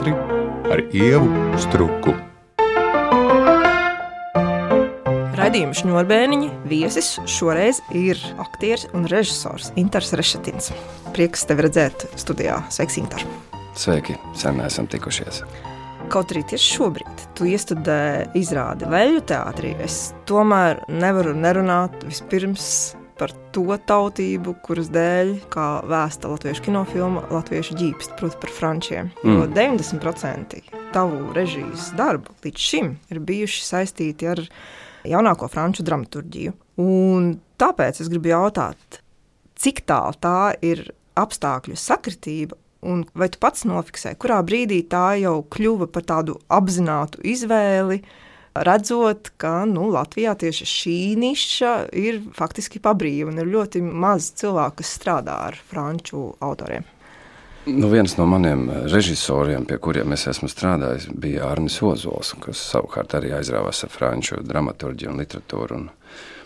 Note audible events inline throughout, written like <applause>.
teātri ar ievu struku. Radījuma šņurbēniņa viesis šoreiz ir aktieris un režisors Inters Rešetins. Prieks tevi redzēt studijā. Sveiks, Inter! Sveiki, sen esam tikušies. Kaut arī tieši šobrīd tu iestudē izrādi Vēļu teātrī, es tomēr nevaru nerunāt vispirms par to tautību, kuras dēļ, kā vēsta latviešu kinofilma, latviešu ģīpst, proti, par frančiem. Mm. Jo 90% tavu režijas darbu līdz šim ir bijuši saistīti ar jaunāko franču dramaturgiju. Un tāpēc es gribu jautāt, cik tālu tā ir apstākļu sakritība Un vai tu pats nofiksēji, kurā brīdī tā jau kļuva par tādu apzinātu izvēli, redzot, ka nu, Latvijā tieši šī niša ir faktiski pabrīva un ir ļoti maz cilvēku, kas strādā ar franču autoriem? Nu, viens no maniem režisoriem, pie kuriem es esmu strādājis, bija Arnis Ozols, kas savukārt arī aizrāvās ar franču dramaturgiju un literatūru. Un,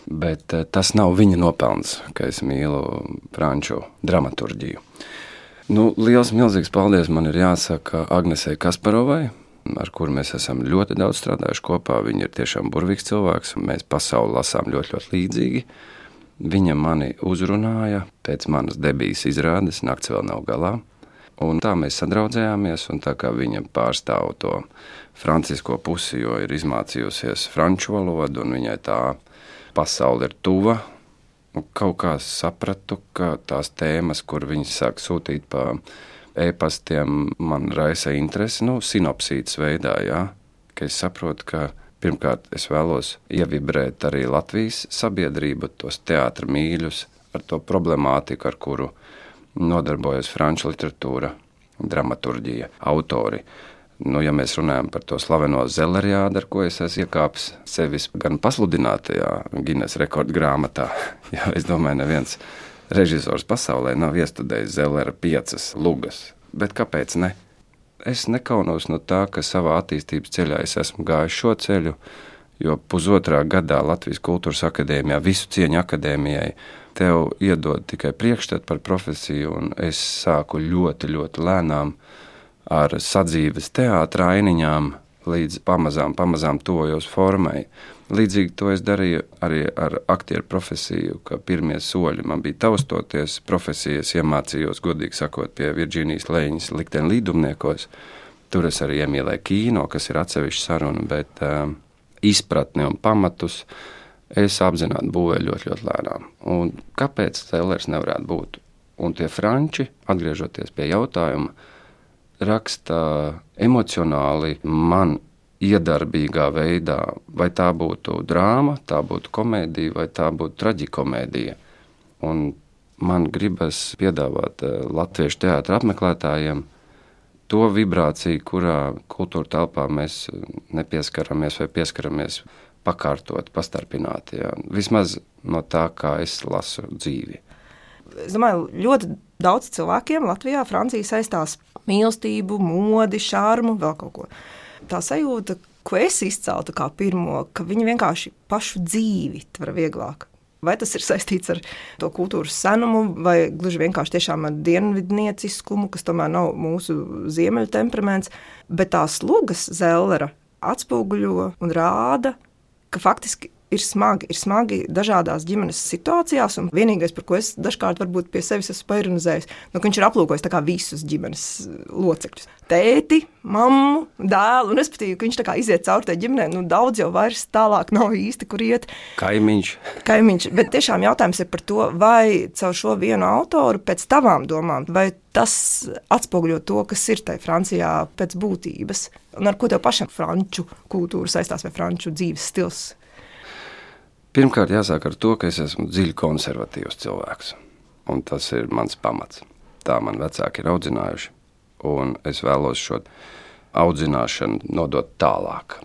bet eh, tas nav viņa nopelns, ka es mīlu franču dramaturgiju. Nu, liels, milzīgs paldies man ir jāsaka Agnesei Kasparovai, ar kuru mēs esam ļoti daudz strādājuši kopā. Viņa ir tiešām burvīgs cilvēks, un mēs pasauli lasām ļoti, ļoti līdzīgi. Viņa mani uzrunāja pēc manas debijas izrādes, nakts vēl nav galā. Un tā mēs sadraudzējāmies, un tā kā viņa pārstāv to francisko pusi, jo ir izmācījusies franču valodu, un viņai tā pasaule ir tuva, kaut kā sapratu, ka tās tēmas, kur viņi sāk sūtīt pa e-pastiem, man raisa interesi, nu, sinopsītas veidā, jā, ka es saprotu, ka pirmkārt es vēlos ievibrēt arī Latvijas sabiedrību, tos teātra mīļus, ar to problemātiku, ar kuru nodarbojas franču literatūra, dramaturģija, autori. Nu, ja mēs runājam par to slaveno zeleriādu, ar ko es esmu iekāpis sevis gan pasludinātajā Guinness rekordu grāmatā, <laughs> jo es domāju, neviens režisors pasaulē nav iestudējis zelera piecas lugas. Bet kāpēc ne? Es nekaunos no tā, ka savā attīstības ceļā es esmu gājis šo ceļu, jo pusotrā gadā Latvijas Kultūras Akadēmijā, visu cieņu akadēmijai, tev iedod tikai priekšstatu par profesiju, un es sāku ļoti, ļoti lēnām ar sadzīves teātra ainiņām līdz pamazām, pamazām tojos formai. Līdzīgi to es darīju arī ar aktieru profesiju, ka pirmie soļi man bija taustoties profesijas, iemācījos, godīgi sakot, pie Virģīnijas Lēņas likteni līdumniekos. Tur es arī iemīlēju kino, kas ir atsevišķa saruna, bet uh, izpratni un pamatus es apzināti būvēju ļoti, ļoti lēnām. Un kāpēc Cēlers nevarētu būt? Un tie franči, atgriežoties pie jautājuma, raksta emocionāli man iedarbīgā veidā, vai tā būtu drāma, tā būtu komēdija, vai tā būtu traģikomēdija. Un man gribas piedāvāt eh, latviešu teātra apmeklētājiem to vibrāciju, kurā kultūra telpā mēs nepieskaramies vai pieskaramies pakārtot, pastarpināt. Jā. Vismaz no tā, kā es lasu dzīvi. Es domāju, ļoti daudz cilvēkiem Latvijā Francija saistās mīlestību, modi, šārmu, vēl kaut ko. Tā sajūta, ko es izceltu kā pirmo, ka viņi vienkārši pašu dzīvi var vieglāk. Vai tas ir saistīts ar to kultūras senumu, vai gluži vienkārši ar dienvidnieciskumu, kas tomēr nav mūsu ziemeļu temperaments, bet tās lugas zelera atspoguļo un rāda, ka faktiski ir smagi. Ir smagi dažādās ģimenes situācijās, un vienīgais, par ko es dažkārt varbūt pie sevis esmu paironizējis, nu, ka viņš ir aplūkojis visus ģimenes locekļus. Tēti, mammu, dēlu, un es patīju, ka viņš tā kā iziet cauri tai ģimenei. Nu, daudz jau vairs tālāk nav īsti, kur iet. Kaimiņš. Kaimiņš. Bet tiešām jautājums ir par to, vai caur šo vienu autoru, pēc tavām domām, vai tas atspoguļo to, kas ir tajā Francijā pēc būtības. Un ar ko tev pašam franču kultūra saistās vai franču dzīves stils? Pirmkārt, jāsāk ar to, ka es esmu dziļi konservatīvs cilvēks. Un tas ir mans pamats. Tā man vecāki ir audzinājuši, un es vēlos šo audzināšanu nodot tālāk.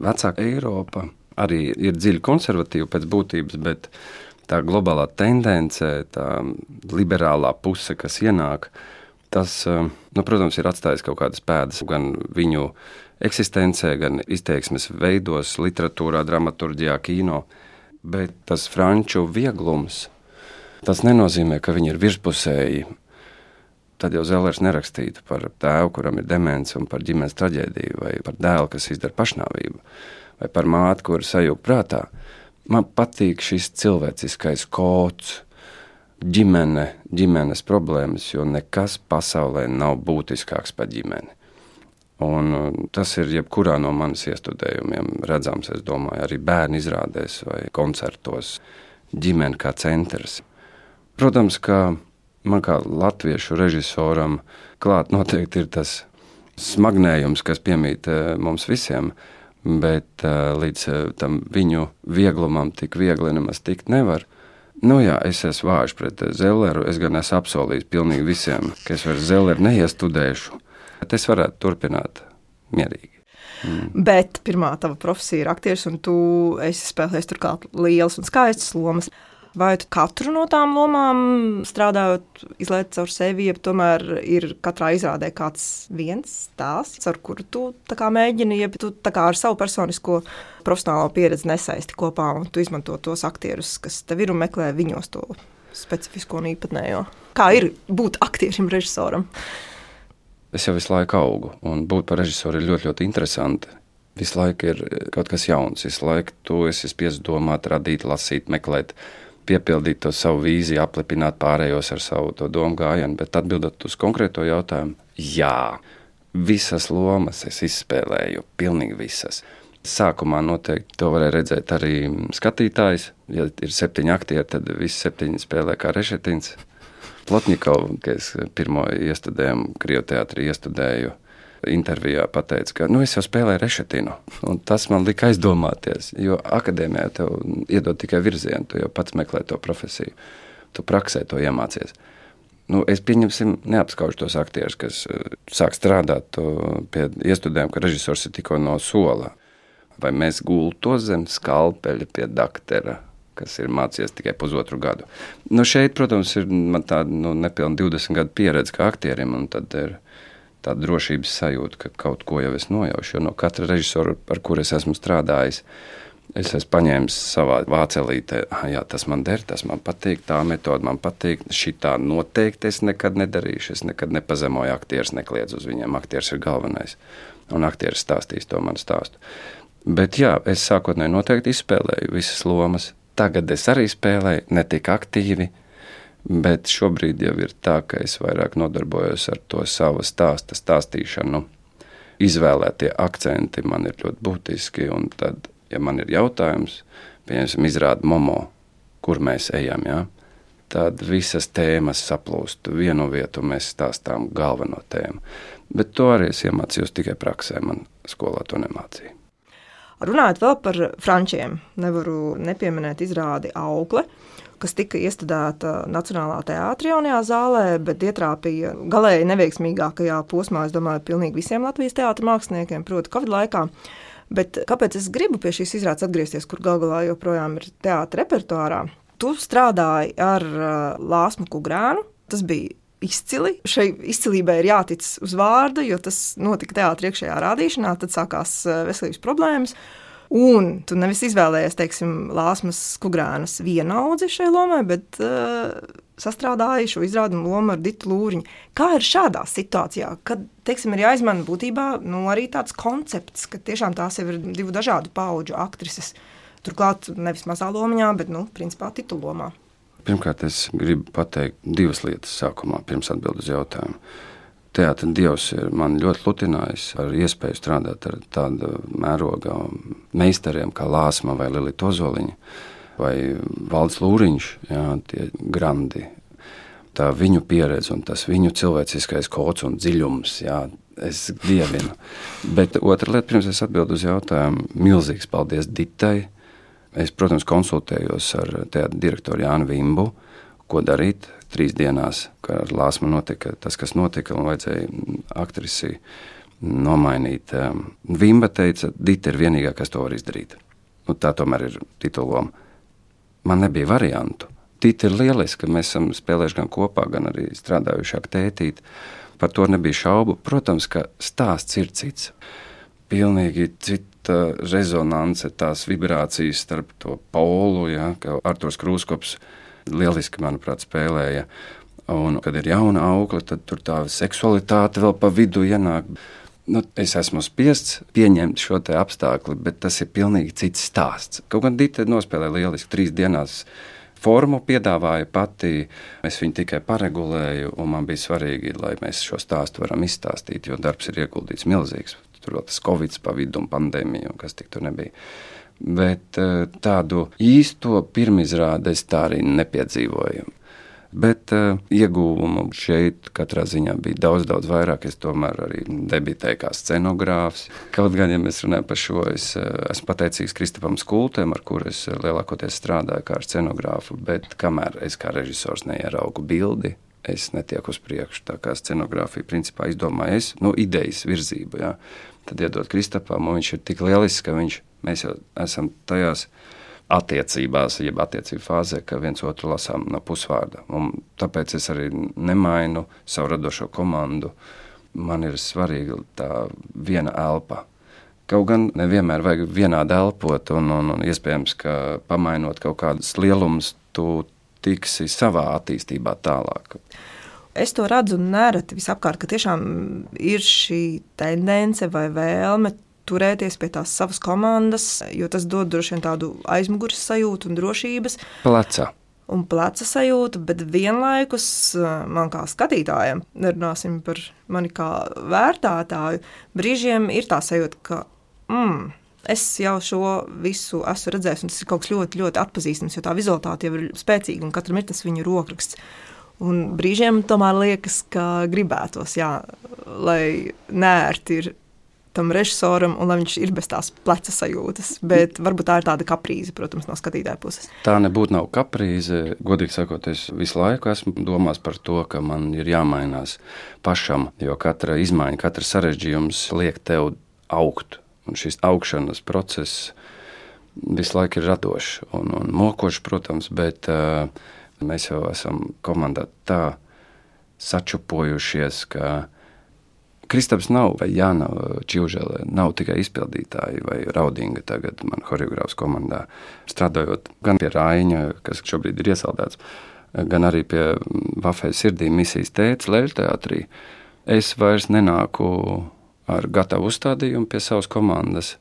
Vecāka Eiropa arī ir dziļi konservatīva pēc būtības, bet tā globālā tendence, tā liberālā puse, kas ienāk, tas, nu, protams, ir atstājis kaut kādas pēdas gan viņu eksistencē, gan izteiksmes veidos, literatūrā, dramaturgijā, kino bet tas franču vieglums, tas nenozīmē, ka viņi ir virspusēji. tad jau Zelers nerakstītu par tēvu, kuram ir demence, un par ģimenes traģēdiju, vai par dēlu, kas izdara pašnāvību, vai par māti, kur sajūta prātā. Man patīk šis cilvēciskais kods, ģimene, ģimenes problēmas, jo nekas pasaulē nav būtiskāks par ģimeni. Un uh, tas ir jebkurā no manas iestudējumiem redzams, es domāju, arī bērnu izrādēs vai koncertos, ģimene kā centrs. Protams, ka man kā latviešu režisoram klāt noteikti ir tas smagnējums, kas piemīt uh, mums visiem, bet uh, līdz tam viņu vieglumam tik viegli nemaz tikt nevar. Nu jā, es esmu vājš pret Zelleru. Es gan esmu apsolījis pilnīgi visiem, ka es vairs Zelleru neiestudēšu. Es varētu turpināt mierīgi. Mm. Bet pirmā tava profesija ir aktieris, un tu esi spēlējis turklāt lielas un skaistas lomas. Vai tu katru no tām lomām strādājot, izlaiž caur sevi, ja tomēr ir katrā izrādē kāds viens stāsts, ar kuru tu mēģini, ja tu ar savu personisko profesionālo pieredzi nesaisti kopā un tu izmanto tos aktierus, kas tev ir un meklē viņos to specifisko un īpatnējo? Kā ir būt aktierim, režisoram? Es jau visu laiku augu, un būt par režisoru ir ļoti, ļoti interesanti. Visu laiku ir kaut kas jauns, visu laiku tu esi spiests domāt, radīt, lasīt, meklēt piepildīt to savu vīziju, aplipināt pārējos ar savu domu gājienu, bet atbildot uz konkrēto jautājumu, jā, visas lomas es izspēlēju, pilnīgi visas. Sākumā noteikti to varēja redzēt arī skatītājs. Ja ir septiņi aktieri, tad visi septiņi spēlē kā rešetins. Plotņikovs, kas pirmo iestudējumu teātrī iestudēju, intervijā pateica, ka nu, es jau spēlēju rešetinu. Tas man lika aizdomāties, jo akadēmijā tev iedod tikai virzienu, tu jau pats meklē to profesiju, tu praksē to iemācies. Nu, es pieņemsim, neapskaužu tos aktierus, kas uh, sāk strādāt pie iestudējuma, ka režisors ir tikko no sola. Vai mēs gultu zem skalpeļa pie doktora, kas ir mācījies tikai pusotru gadu. Nu, šeit, protams, ir tāda nu, nepilna 20 gadu pieredze kā aktierim, un tad ir tāda drošības sajūta, ka kaut ko jau es nojaušu. Jo no katra režisora, ar kuru es esmu strādājis, es esmu paņēmis savā vācelītē, ah, jā, tas man der, tas man patīk, tā metode man patīk. Šitā noteikti es nekad nedarīšu. Es nekad nepazemoju aktierus, nekliedzu uz viņiem. Aktieris ir galvenais. Un aktieris stāstīs to man stāstu. Bet jā, es sākotnēji noteikti izspēlēju visas lomas. Tagad es arī spēlēju ne tik aktīvi, Bet šobrīd jau ir tā, ka es vairāk nodarbojos ar to savu stāstu stāstīšanu. Izvēlētie akcenti man ir ļoti būtiski. Tad, ja man ir jautājums, piemēram, izrāda Momo, kur mēs ejam, ja, tad visas tēmas saplūst vienu vietu, un mēs stāstām galveno tēmu. Bet to arī es iemācījos tikai praksē. Man skolā to nemācīja. Runājot vēl par frančiem, nevaru nepieminēt izrādi augli kas tika iestudēta Nacionālā teātrī jaunajā zālē, bet ietrāpīja galēji neveiksmīgākajā posmā, es domāju, pilnīgi visiem Latvijas teātra māksliniekiem, proti, Covid laikā. Bet kāpēc es gribu pie šīs izrādes atgriezties, kur gal galā joprojām ir teātra repertuārā? Tu strādāji ar uh, Lāsmu Kugrānu, tas bija izcili. Šai izcilībai ir jātic uz vārda, jo tas notika teātrī iekšējā rādīšanā, tad sākās uh, veselības problēmas. Un tu nevis izvēlējies, teiksim, Lāsmas Kugrānas vienaudzi šai lomai, bet uh, sastrādāji šo izrādumu lomu ar Ditu Lūriņu. Kā ir šādā situācijā, kad, teiksim, ir jāizmana būtībā nu, arī tāds koncepts, ka tiešām tās ir divu dažādu pauģu aktrises. Turklāt nevis mazā lomiņā, bet, nu, principā titulomā. Pirmkārt, es gribu pateikt divas lietas sākumā, pirms atbildēt uz jautājumu teātris Dievs ir man ļoti lutinājis ar iespēju strādāt ar tādu mēroga meistariem kā Lāsma vai Lilita Ozoliņa vai Valds Lūriņš, jā, tie grandi. Tā viņu pieredze un tas viņu cilvēciskais kods un dziļums, jā, es dievinu. Bet otra lieta, pirms es atbildu uz jautājumu, milzīgs paldies Ditai. Es, protams, konsultējos ar teātra direktoru Jānu Vimbu, ko darīt, trīs dienās, kad ar Lāsmu notika tas, kas notika, un vajadzēja aktrisi nomainīt. Um, Vimba teica, Dita ir vienīgā, kas to var izdarīt. Nu, tā tomēr ir tituloma. Man nebija variantu. Tita ir lieliska, mēs esam spēlējuši gan kopā, gan arī strādājuši ar tētīti. Par to nebija šaubu. Protams, ka stāsts ir cits. Pilnīgi cita rezonance, tās vibrācijas starp to polu, ja, ka Arturs Krūskops lieliski, manuprāt, spēlēja Un, kad ir jauna aukla, tad tur tā seksualitāte vēl pa vidu ienāk. Nu, es esmu spiests pieņemt šo apstākļu, bet tas ir pilnīgi cits stāsts. Kaut gan Dita nospēlēja lieliski trīs dienās. Formu piedāvāja pati, es viņu tikai paregulēju, un man bija svarīgi, lai mēs šo stāstu varam izstāstīt, jo darbs ir ieguldīts milzīgs. Tur vēl tas Covid pa vidu un pandēmija, un kas tik tur nebija. Bet eh, tādu īsto pirmizrādi es tā arī nepiedzīvoju. Bet uh, ieguvumu šeit katrā ziņā bija daudz, daudz vairāk. Es tomēr arī debitēju kā scenogrāfs. Kaut gan, ja mēs runājam par šo, es uh, esmu pateicīgs Kristapam Skultēm, ar kuru es lielākoties strādāju kā scenogrāfu. Bet kamēr es kā režisors neieraugu bildi, es netieku uz priekšu. Tā kā scenogrāfija principā izdomāja es, nu, idejas virzību. Jā. Tad iedot Kristapam, un viņš ir tik lielisks, ka viņš, mēs jau esam tajās attiecībās, jeb attiecību fāzē, ka viens otru lasām no pusvārda. Un tāpēc es arī nemainu savu radošo komandu. Man ir svarīga tā viena elpa. Kaut gan nevienmēr vajag vienādi elpot, un, un, un iespējams, ka pamainot kaut kādus lielumus, tu tiksi savā attīstībā tālāk. Es to redzu nereti visapkārt, ka tiešām ir šī tendence vai vēlme turēties pie tās savas komandas, jo tas dod droši vien tādu aizmugures sajūtu un drošības. Pleca. Un pleca sajūta, bet vienlaikus eh, man kā skatītājam, nerunāsim par mani kā vērtētāju, brīžiem ir tā sajūta, ka mm, es jau šo visu esmu redzējis, un tas ir kaut kas ļoti, ļoti atpazīstams, jo tā vizualitāte jau ir spēcīga un katram ir tas viņa rokraksts. Un brīžiem tomēr liekas, ka gribētos, jā, lai nērti ir tam režisoram, un lai viņš ir bez tās pleca sajūtas. Bet varbūt tā ir tāda kaprīze, protams, no skatītāja puses. Tā nebūtu nav kaprīze. Godīgi sakot, es visu laiku esmu domājis par to, ka man ir jāmainās pašam, jo katra izmaiņa, katrs sarežģījums liek tev augt. Un šis augšanas process visu laiku ir radošs un, un mokošs, protams, bet uh, mēs jau esam komandā tā sačupojušies, ka Kristaps nav vai Jāna Čilžele, nav tikai izpildītāji vai Raudinga tagad man horeogrāfs komandā. Strādājot gan pie Raiņa, kas šobrīd ir iesaldēts, gan arī pie Vafējas sirdī misijas tēts Leļu teātrī, es vairs nenāku ar gatavu uzstādījumu pie savas komandas.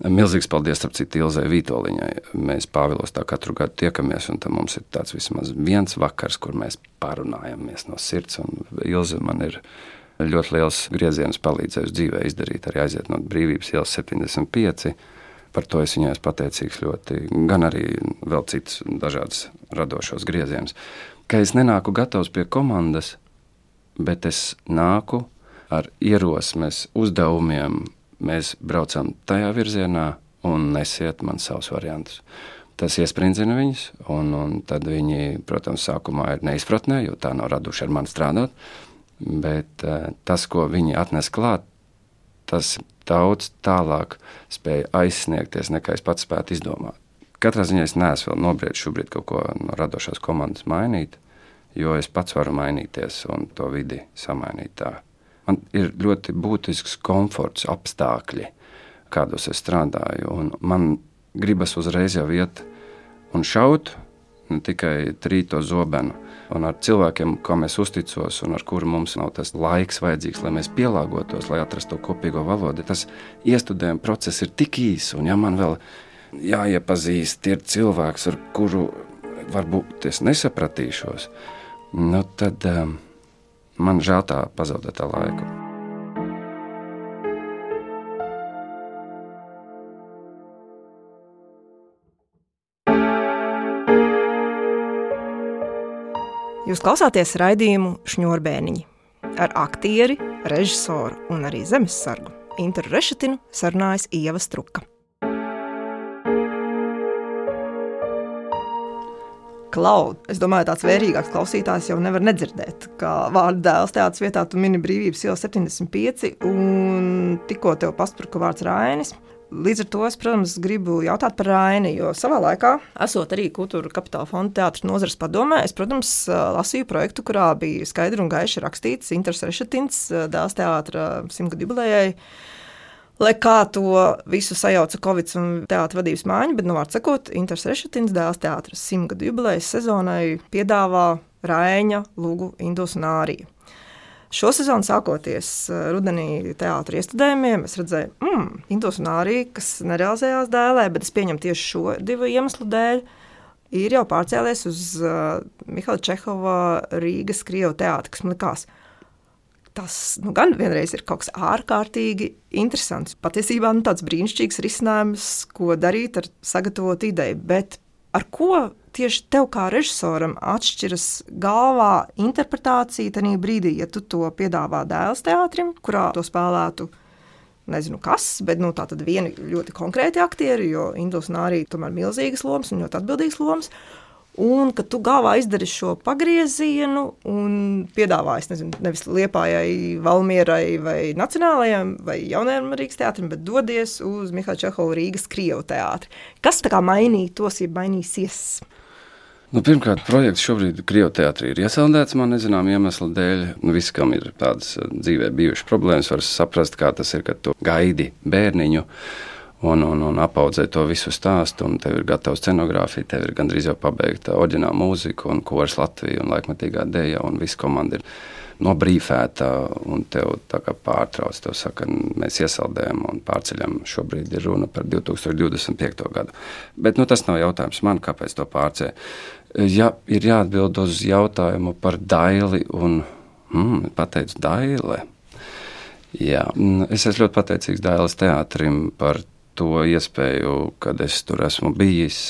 Milzīgs paldies, starp citu, Ilzai Vitoļiņai. Mēs Pāvilos tā katru gadu tiekamies, un mums ir tāds vismaz viens vakars, kur mēs parunājamies no sirds. Ilza man ir ļoti liels grieziens palīdzējis dzīvē izdarīt, arī aiziet no brīvības ielas 75. Par to es viņai esmu pateicīgs ļoti, gan arī vēl citus dažādus radošos griezienus. Ka es nenāku gatavs pie komandas, bet es nāku ar ierosmes uzdevumiem. Mēs braucam tajā virzienā un nesiet man savus variantus. Tas iesprūdzina viņus, un, un tad viņi, protams, sākumā ir neizpratnē, jo tā nav raduši ar mani strādāt bet uh, tas, ko viņi atnes klāt, tas daudz tālāk spēja aizsniegties, nekā es pats spētu izdomāt. Katrā ziņā es neesmu vēl nobriedis šobrīd kaut ko no radošās komandas mainīt, jo es pats varu mainīties un to vidi samainīt tā. Man ir ļoti būtisks komforts apstākļi, kādos es strādāju, un man gribas uzreiz jau iet un šaut, ne tikai trīt to zobenu un ar cilvēkiem, kam es uzticos, un ar kuriem mums nav tas laiks vajadzīgs, lai mēs pielāgotos, lai atrastu to kopīgo valodu. Tas iestudējuma process ir tik īss, un ja man vēl jāiepazīst, ir cilvēks, ar kuru varbūt es nesapratīšos, nu tad um, man žēl tā pazaudētā laika. Jūs klausāties raidījumu Šņurbēniņi ar aktieri, režisoru un arī zemesargu Interu Rešetinu sarunājas Ieva Struka. Klau, es domāju, tāds vērīgāks klausītājs jau nevar nedzirdēt, ka vārdu dēls teātris vietā tu mini brīvības iela 75 un tikko tev paspruka vārds Rainis. Līdz ar to es, protams, gribu jautāt par Raini, jo savā laikā, esot arī Kultūra Kapitāla fonda teātris nozares padomē, es, protams, lasīju projektu, kurā bija skaidri un gaiši rakstīts Inters Rešetins dēls teātra simtgadu jubilejai. Lai kā to visu sajauca Covid un teātris vadības mājiņa, bet, nu, vārds sakot, Inters Rešetins dēls teātris simtgadu jubilejas sezonai piedāvā Raiņa, Lūgu, Indus un Āriju. Šo sezonu sākoties eh, rudenī teātris iestudējumiem, es redzēju, ka mm, Indus un Ārija, kas nerealizējās dēlē, bet es pieņemu tieši šo divu iemeslu dēļ, ir jau pārcēlies uz uh, Mihaila Čehova Rīgas Krievijas teātris, kas man likās. Tas nu, gan vienreiz ir kaut kas ārkārtīgi interesants. Patiesībā nu, tāds brīnišķīgs risinājums, ko darīt ar sagatavotu ideju. Bet ar ko tieši tev kā režisoram atšķiras galvā interpretācija tajā brīdī, ja tu to piedāvā dēls teātrim, kurā to spēlētu. Nezinu, kas, bet nu, tā tad viena ļoti konkrēti aktieri, jo Indus un arī tomēr milzīgas lomas un ļoti atbildīgas lomas. Un ka tu galvā izdari šo pagriezienu un piedāvā, nezinu, nevis Liepājai, Valmierai vai Nacionālajai vai Jaunajam Rīgas teātrim, bet dodies uz Mihāļa Čehova Rīgas Krievu teātri. Kas tā kā mainītos, ja mainīsies? Nu, pirmkārt, projekts šobrīd Krievijas teātrī ir iesaldēts man nezināmu iemeslu dēļ. Nu, visi, kam ir tādas eh, dzīvē bijušas problēmas, var saprast, kā tas ir, kad tu gaidi bērniņu. Un, un, un apaudzē to visu stāstu, tev ir gatava scenogrāfija, tev ir gandrīz jau pabeigta oriģināla mūzika, un kurs Latvija, un laikmatīgā dēļa, un viss komanda ir nobrīfēta un tev pārtrauc. Tev saka, mēs iesaldējam un pārceļam. Šobrīd ir runa par 2025. gadu. Bet nu, tas nav jautājums man, kāpēc to pārcēlīt. Ja ir jāatbild uz jautājumu par daili un mm, pateicu daile. Jā, es esmu ļoti pateicīgs Dailas teātrim par to iespēju, kad es tur esmu bijis.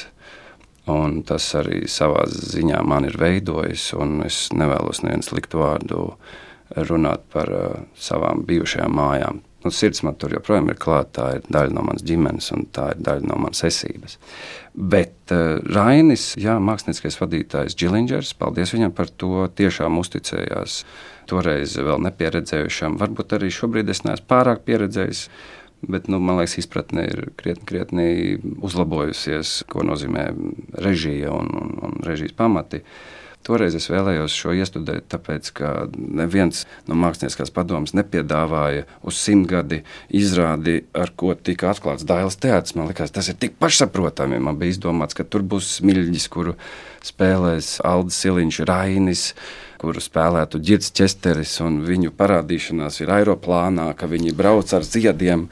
Un tas arī savā ziņā man ir veidojis, un es nevēlos nevienu sliktu vārdu runāt par uh, savām bijušajām mājām. Nu, sirds man tur joprojām ir klāta, tā ir daļa no manas ģimenes, un tā ir daļa no manas esības. Bet uh, Rainis, jā, mākslinieckais vadītājs Džilingers, paldies viņam par to, tiešām uzticējās toreiz vēl nepieredzējušam. Varbūt arī šobrīd es neesmu pārāk pieredzējis Bet, nu, man liekas, izpratne ir krietni, krietni uzlabojusies, ko nozīmē režija un, un, un režijas pamati. Toreiz es vēlējos šo iestudēt, tāpēc, ka neviens no mākslinieckās padomas nepiedāvāja uz simtgadi izrādi, ar ko tika atklāts Dailas teātris. Man liekas, tas ir tik pašsaprotami. Man bija izdomāts, ka tur būs smilģis, kuru spēlēs Aldis Siliņš, Rainis kuru spēlētu Girts Česteris, un viņu parādīšanās ir aeroplānā, ka viņi brauc ar ziediem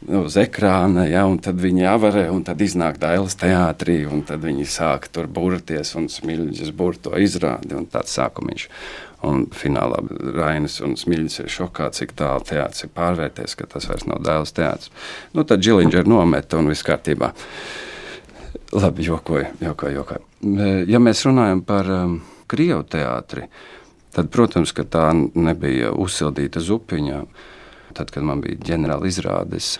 uz ekrāna, ja, un tad viņi avarē, un tad iznāk Dailas teātrī, un tad viņi sāk tur burties, un Smilģis bur to izrādi, un tāds sākumiņš. Un finālā Rainis un Smilģis ir šokā, cik tālu teātris ir pārvērties, ka tas vairs nav Dailas teātris. Nu, tad Džiliņģer nometa un viss kārtībā. Labi, jokoju, jokoju, jokoju. Ja mēs runājam par um, Krievu teātri, tad, protams, tā nebija uzsildīta zupiņa. Tad, kad man bija ģenerāla izrādes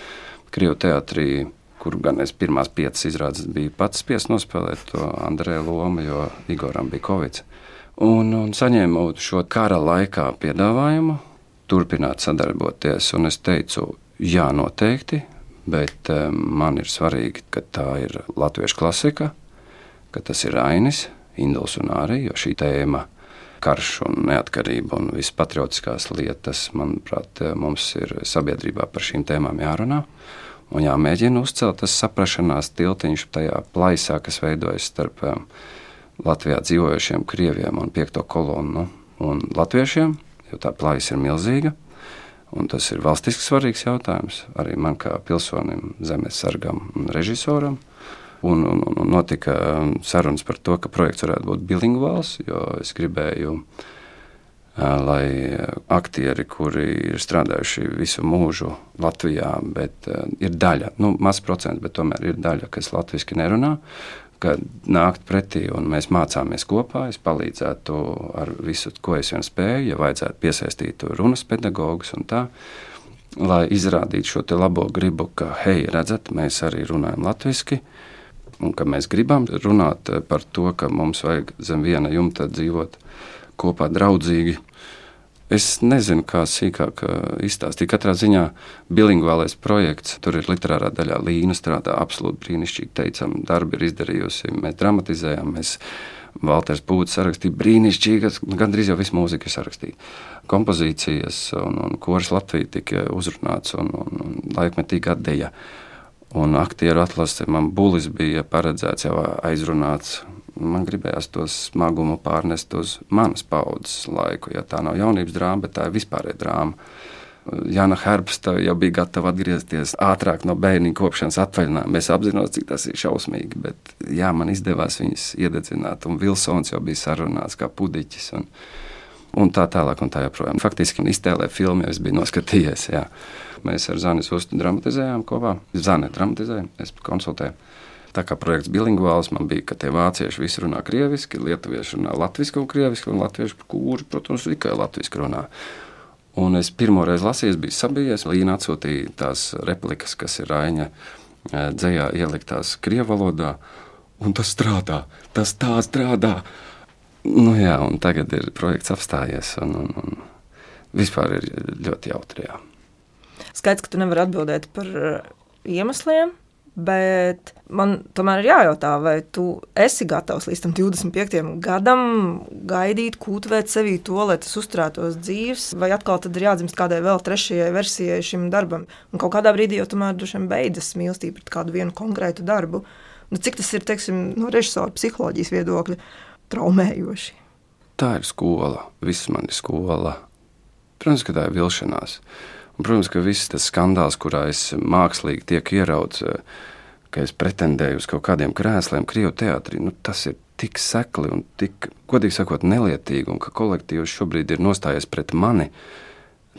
Krievu teātrī, kur gan es pirmās piecas izrādes biju pats spiests nospēlēt to Andrēju lomu, jo Igoram bija Covid. Un, un saņēmu šo kara laikā piedāvājumu turpināt sadarboties, un es teicu, jā, noteikti, bet um, man ir svarīgi, ka tā ir latviešu klasika, ka tas ir Ainis, Induls un arī, jo šī tēma karš un neatkarība un visas patriotiskās lietas, manuprāt, mums ir sabiedrībā par šīm tēmām jārunā. Un jāmēģina uzcelt tas saprašanās tiltiņš tajā plaisā, kas veidojas starp um, Latvijā dzīvojošiem krieviem un piekto kolonu un latviešiem, jo tā plaisa ir milzīga. Un tas ir valstiski svarīgs jautājums arī man kā pilsonim, zemes sargam un režisoram. Un, un, un notika um, sarunas par to, ka projekts varētu būt bilingvāls, jo es gribēju, lai aktieri, kuri ir strādājuši visu mūžu Latvijā, bet ir daļa, nu, mazs procents, bet tomēr ir daļa, kas latviešu nerunā, ka nākt pretī un mēs mācāmies kopā. Es palīdzētu ar visu, ko es vien spēju, ja vajadzētu piesaistīt runas pedagogus un tā. Lai izrādītu šo labo gribu, ka, hei, redzat, mēs arī runājam latviešu, un ka mēs gribam runāt par to, ka mums vajag zem viena jumta dzīvot kopā draudzīgi. Es nezinu, kā sīkāk izstāstīt. Katrā ziņā bilingvālais projekts, tur ir literārā daļā Līna strādā absolūti brīnišķīgi. Teicam, darbi ir izdarījusi, mēs dramatizējam, mēs Valters Pūtis sarakstīja brīnišķīgas, gandrīz jau visu mūziku sarakstīja. Kompozīcijas un, un koris Latvija tika uzrunāts un, un, un laikmetīgi atdeja. Un aktieru atlase man bulis bija paredzēts jau aizrunāts Man gribējās to smagumu pārnest uz manas paudzes laiku. Ja tā nav jaunības drāma, bet tā ir vispārēja drāma. Jana Herbsta jau bija gatava atgriezties ātrāk no bērnu kopšanas atvaļinājuma. Es apzinos, cik tas ir šausmīgi, bet jā, man izdevās viņas iededzināt. Un Vilsons jau bija sarunāts kā pudiķis. Un, un tā tālāk, un tā joprojām. Faktiski iztēlē filmu jau es biju noskatījies. Jā. Mēs ar Zani Zustu dramatizējām kopā. Zani dramatizēja, es konsultēju. Tā kā projekts bilingvāls man bija, ka tie vācieši visi runā krieviski, lietuvieši runā latviešu un krieviski, un latviešu kūri, protams, tikai latviešu runā. Un es pirmo reizi lasīju, biju sabijies. Līna atsūtīja tās replikas, kas ir Raņa eh, dzējā ieliktās krievu valodā. Un tas strādā, tas tā strādā. Nu, jā, un tagad ir projekts apstājies. Un, un, un vispār ir ļoti jautri. Jā. Skaidrs, ka tu nevari atbildēt par eh, iemesliem, Bet man tomēr ir jājautā, vai tu esi gatavs līdz tam 25 gadam gaidīt, kūtvēt sevī to, lai tas uzturētos dzīves, vai atkal tad ir jādzimst kādai vēl trešajai versijai šim darbam. Un kaut kādā brīdī jau tomēr dušiem beidzas mīlestība pret kādu vienu konkrētu darbu. Nu, cik tas ir teiksim, no režisora psiholoģijas viedokļa traumējoši? Tā ir skola, viss man ir skola. Protams, ka tā ir vilšanās. Un, protams, ka viss tas skandāls, kurā es mākslīgi tiek ierauts, eh, ka es pretendēju uz kaut kādiem krēsliem, krievu teātrī, nu, tas ir tik sekli un tik, godīgi sakot, nelietīgi, un ka kolektīvs šobrīd ir nostājies pret mani.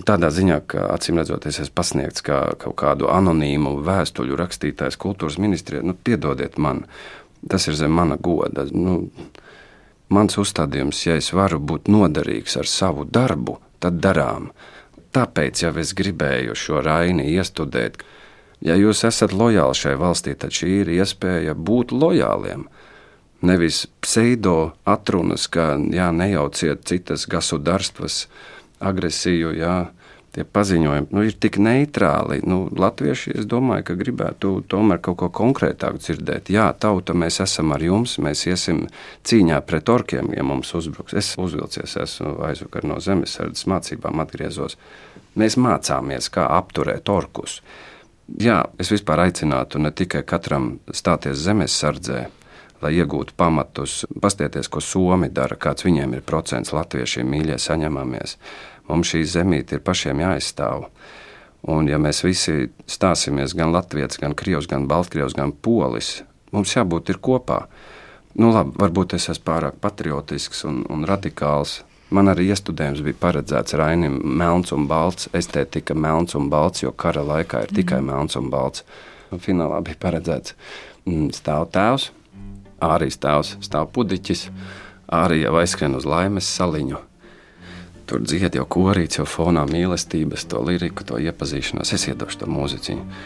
Tādā ziņā, ka acīm redzot, es esmu pasniegts kā kaut kādu anonīmu vēstuļu rakstītājs kultūras ministrijai. Nu, piedodiet man, tas ir zem mana goda. Nu, mans uzstādījums, ja es varu būt noderīgs ar savu darbu, tad darām. Tāpēc jau es gribēju šo raini iestudēt. Ja jūs esat lojāli šai valstī, tad šī ir iespēja būt lojāliem. Nevis pseido atrunas, ka jā, nejauciet citas gasudarstvas agresiju, jā, tie paziņojumi nu, ir tik neitrāli. Nu, Latvieši, es domāju, ka gribētu tomēr kaut ko konkrētāku dzirdēt. Jā, tauta, mēs esam ar jums, mēs iesim cīņā pret orkiem, ja mums uzbruks. Es uzvilcies, esmu aizvakar no zemesardzes mācībām atgriezos. Mēs mācāmies, kā apturēt orkus. Jā, es vispār aicinātu ne tikai katram stāties zemesardzē, lai iegūtu pamatus, pastieties, ko Somi dara, kāds viņiem ir procents latviešiem mīļie saņemamies. Mums šī zemīte ir pašiem jāizstāv. Un, ja mēs visi stāsimies gan latvieši, gan krievs, gan baltkrievs, gan polis, mums jābūt kopā. Nu, labi, varbūt es esmu pārāk patriotisks un, un radikāls. Man arī iestudējums bija paredzēts Rainim melns un balts, estētika melns un balts, jo kara laikā ir tikai mm. melns un balts. Finālā bija paredzēts mm, stāv tēvs, arī tēvs, stāv pudiķis, arī aizskrien uz laimes saliņu. Tur dzied jau korīts, jau fonā mīlestības, to liriku, to iepazīšanos. Es iedošu to mūziķiņu.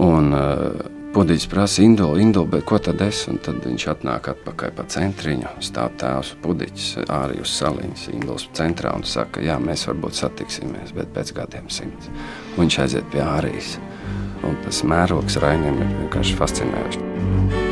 Un uh, Podīts prasa, Indula, Indula, bet ko tad es? Un tad viņš atnāk atpakaļ pa centriņu, stāv tēvs Pudiķis arī uz saliņas Indulas centrā un saka, jā, mēs varbūt satiksimies, bet pēc gadiem simts. Un viņš aiziet pie ārijas. Un tas mērogs Rainim ir vienkārši fascinējošs.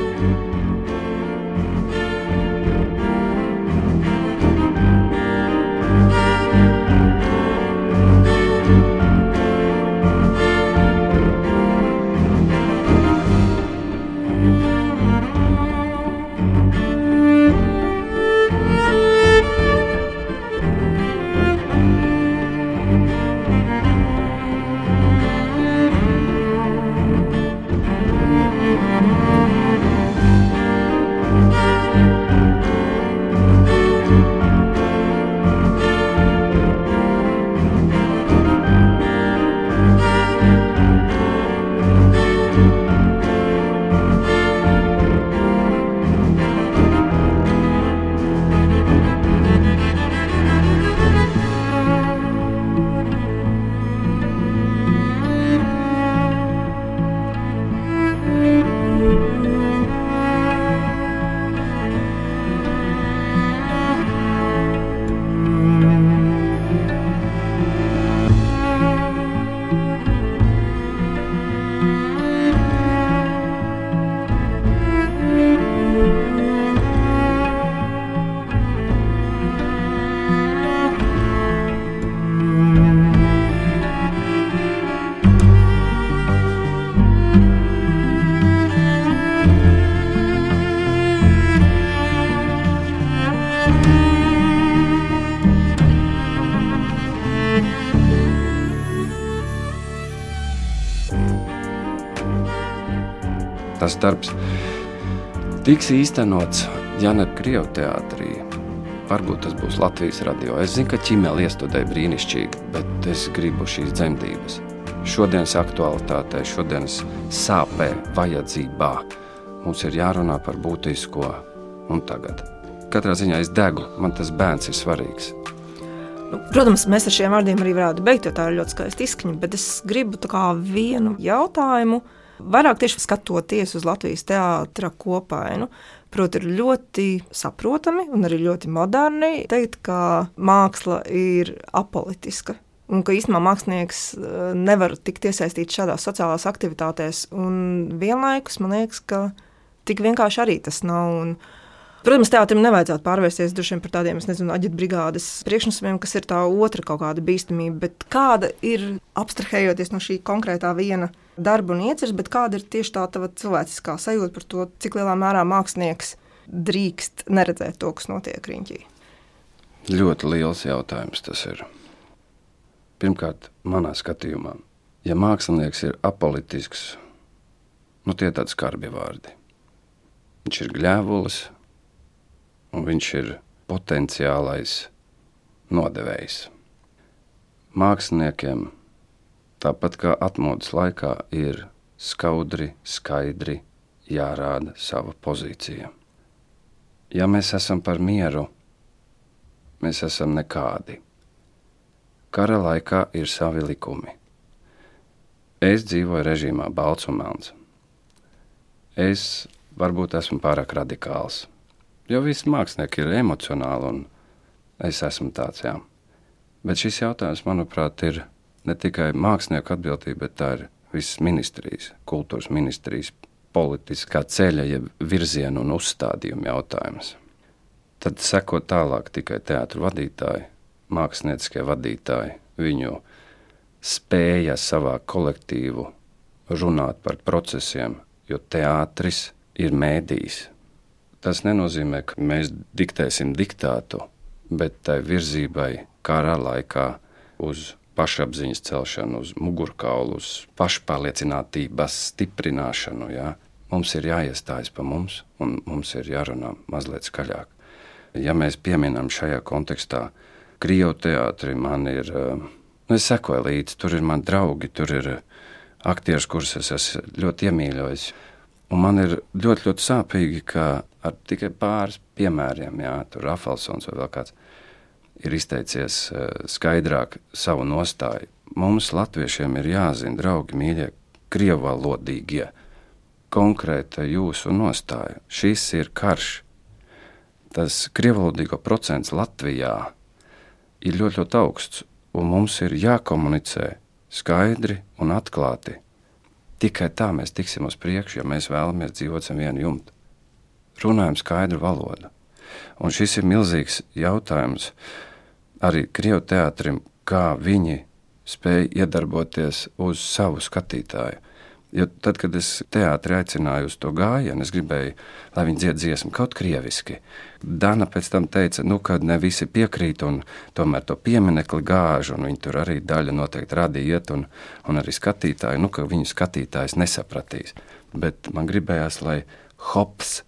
Tas darbs tiks īstenots Jana Krievijas teātrī. Varbūt tas būs Latvijas radio. Es zinu, ka ķīmēlī iestudēja brīnišķīgi, bet es gribu šīs dzemdības. Šodienas aktualitātē, šodienas sāpē, vajadzībā mums ir jārunā par būtisko un tagad. Katrā ziņā es degu, man tas bērns ir svarīgs. Nu, protams, mēs ar šiem vārdiem arī varētu beigt, jo tā ir ļoti skaista izskaņa. Bet es gribu vienu jautājumu, vairāk tieši skatoties uz Latvijas teātra kopainu. Proti, ir ļoti saprotami un arī ļoti moderni teikt, ka māksla ir apolitiska. Un ka īstenībā mākslinieks eh, nevar tikt iesaistīts šādās sociālās aktivitātēs. Un vienlaikus man liekas, ka tik vienkārši arī tas nav. Un, Protams, teātrim nevajadzētu pārvērsties par tādiem, nezinu, aģitbrigādes priekšnosacījumiem, kas ir tā otra kaut kāda bīstamība. Bet kāda ir, abstrahējoties no šī konkrētā viena darba un ieceres, bet kāda ir tieši tā tava cilvēciskā sajūta par to, cik lielā mērā mākslinieks drīkst neredzēt to, kas notiek riņķī? Ļoti liels jautājums tas ir. Pirmkārt, manā skatījumā, ja mākslinieks ir apolitisks, nu tie ir tādi skarbi vārdi. Viņš ir gļēvulis, un viņš ir potenciālais nodevējs. Māksliniekiem, tāpat kā atmodas laikā, ir skaudri, skaidri jārāda sava pozīcija. Ja mēs esam par mieru, mēs esam nekādi. Kara laikā ir savi likumi. Es dzīvoju režīmā balts un melns. Es varbūt esmu pārāk radikāls Jo visi mākslinieki ir emocionāli, un es esmu tāds. Jā. Bet šis jautājums, manuprāt, ir ne tikai mākslinieku atbildība, bet tā ir visas ministrijas, kultūras ministrijas, politiskā ceļa, jeb virziena un uzstādījuma jautājums. Tad seko tālāk tikai teātris vadītāji, mākslinieckie vadītāji, viņu spēja savā kolektīvu runāt par procesiem, jo teātris ir mēdījis Tas nenozīmē, ka mēs diktēsim diktātu, bet tai virzībai kara laikā uz pašapziņas celšanu, uz mugurkaulu, uz pašpārliecinātības stiprināšanu. Jā. Mums ir jāiestājas pa mums, un mums ir jārunā mazliet skaļāk. Ja mēs pieminam šajā kontekstā Krievijas teātri, man ir, nu, es sekoju līdzi, tur ir mani draugi, tur ir aktieris, kurus es esmu ļoti iemīļojis. Un man ir ļoti, ļoti sāpīgi, ka ar tikai pāris piemēriem, jā, tur Rafalsons vai vēl kāds, ir izteicies uh, skaidrāk savu nostāju. Mums, latviešiem, ir jāzina, draugi, mīļie, krievalodīgie, konkrēta jūsu nostāja. Šis ir karš. Tas krievalodīgo procents Latvijā ir ļoti, ļoti augsts, un mums ir jākomunicē skaidri un atklāti Tikai tā mēs tiksim uz priekšu, ja mēs vēlamies dzīvot zem viena jumta. Runājam skaidru valodu. Un šis ir milzīgs jautājums arī Krievijas teātrim, kā viņi spēj iedarboties uz savu skatītāju. Jo tad, kad es teātrī aicināju uz to gājienu, es gribēju, lai viņi dzied dziesmu kaut krieviski. Dana pēc tam teica, nu, ka ne visi piekrīt, un tomēr to pieminekli gāž, un viņi tur arī daļa noteikti radīja iet, un, un arī skatītāji, nu, ka viņu skatītājs nesapratīs. Bet man gribējās, lai hops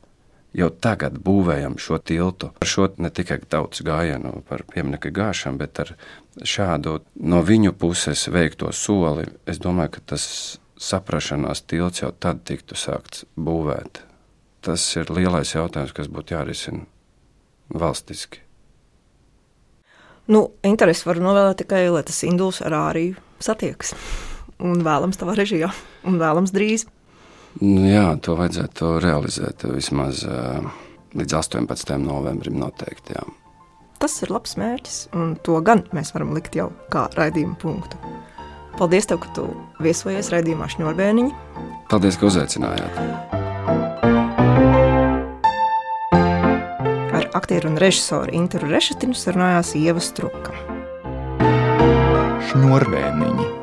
jau tagad būvējam šo tiltu ar šo ne tikai tautas gājienu par pieminiektu gāšanu, bet ar šādu no viņu puses veikto soli. Es domāju, ka tas saprašanās tilts jau tad tiktu sākts būvēt. Tas ir lielais jautājums, kas būtu jārisina valstiski. Nu, interesi var novēlēt tikai, lai tas induls ar āriju satiekas. Un vēlams tavā režijā, un vēlams drīz. Nu, jā, to vajadzētu realizēt vismaz uh, līdz 18. novembrim noteikti. Jā. Tas ir labs mērķis, un to gan mēs varam likt jau kā raidījuma punktu. Paldies, tev, ka tu viesojies raidījumā Šņurbēniņa. Paldies, ka uzaicinājāt. Ar aktieru un režisoru Interu Rešetinu sarunājās Ieva Struka. Šņurbēniņa.